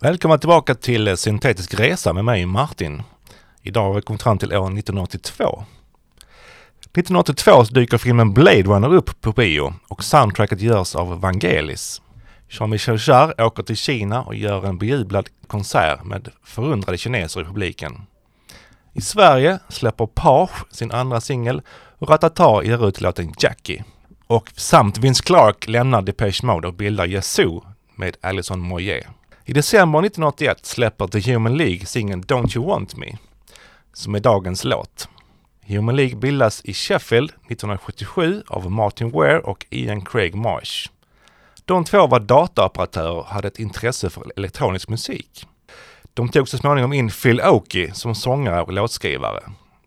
Välkomna tillbaka till Syntetisk Resa med mig Martin. Idag har vi kommit fram till år 1982. 1982 dyker filmen Blade Runner upp på bio och soundtracket görs av Vangelis. Jean-Michel Jarre åker till Kina och gör en bejublad konsert med förundrade kineser i publiken. I Sverige släpper Page sin andra singel och Ratata ger ut låten Jackie. Och samt Vince Clark lämnar Depeche Mode och bildar Yazoo med Alison Moyet. I december 1981 släpper The Human League singeln Don't You Want Me, som är dagens låt. Human League bildas i Sheffield 1977 av Martin Ware och Ian Craig Marsh. De två var dataoperatörer och hade ett intresse för elektronisk musik. De tog så småningom in Phil Oakey som sångare och låtskrivare.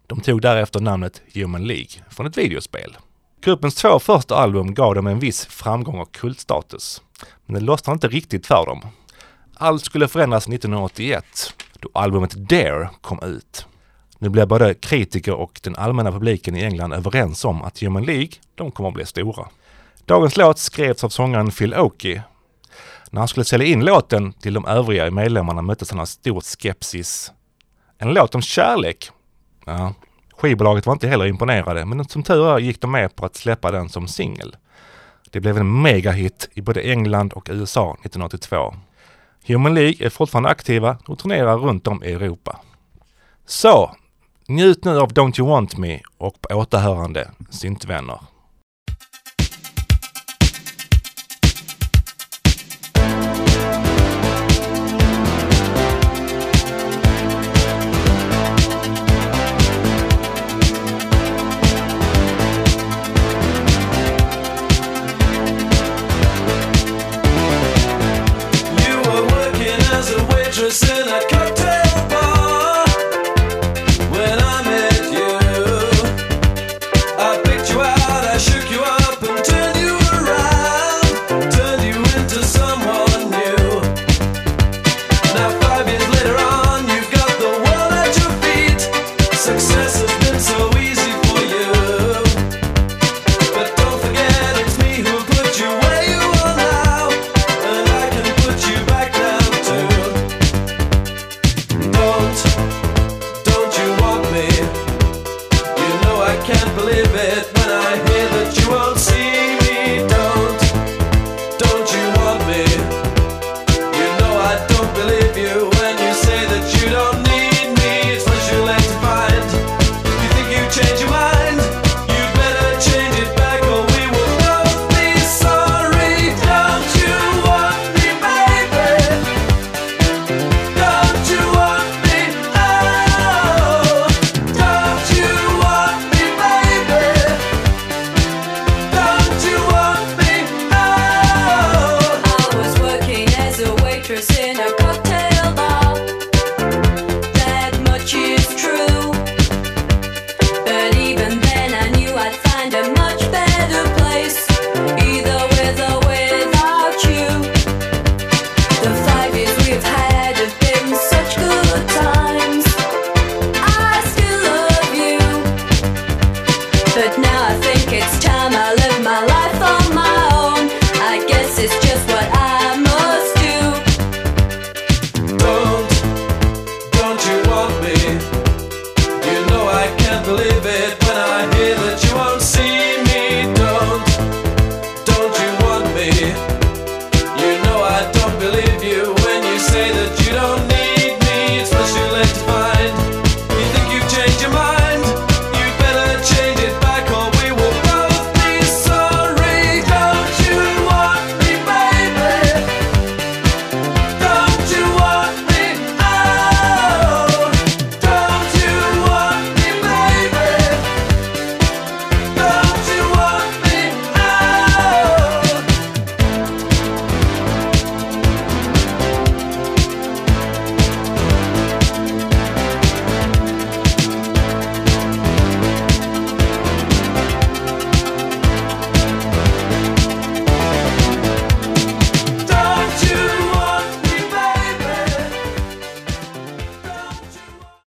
De tog därefter namnet Human League från ett videospel. Gruppens två första album gav dem en viss framgång och kultstatus. Men det lossnade inte riktigt för dem. Allt skulle förändras 1981 då albumet Dare kom ut. Nu blev både kritiker och den allmänna publiken i England överens om att Human League, de kommer att bli stora. Dagens låt skrevs av sångaren Phil Oakey. När han skulle sälja in låten till de övriga medlemmarna möttes han av stor skepsis. En låt om kärlek? Ja, skivbolaget var inte heller imponerade, men som tur är gick de med på att släppa den som singel. Det blev en megahit i både England och USA 1982. Human League är fortfarande aktiva och turnerar runt om i Europa. Så, njut nu av Don't You Want Me och på återhörande syntvänner. innocent. I can't believe it. Jacob.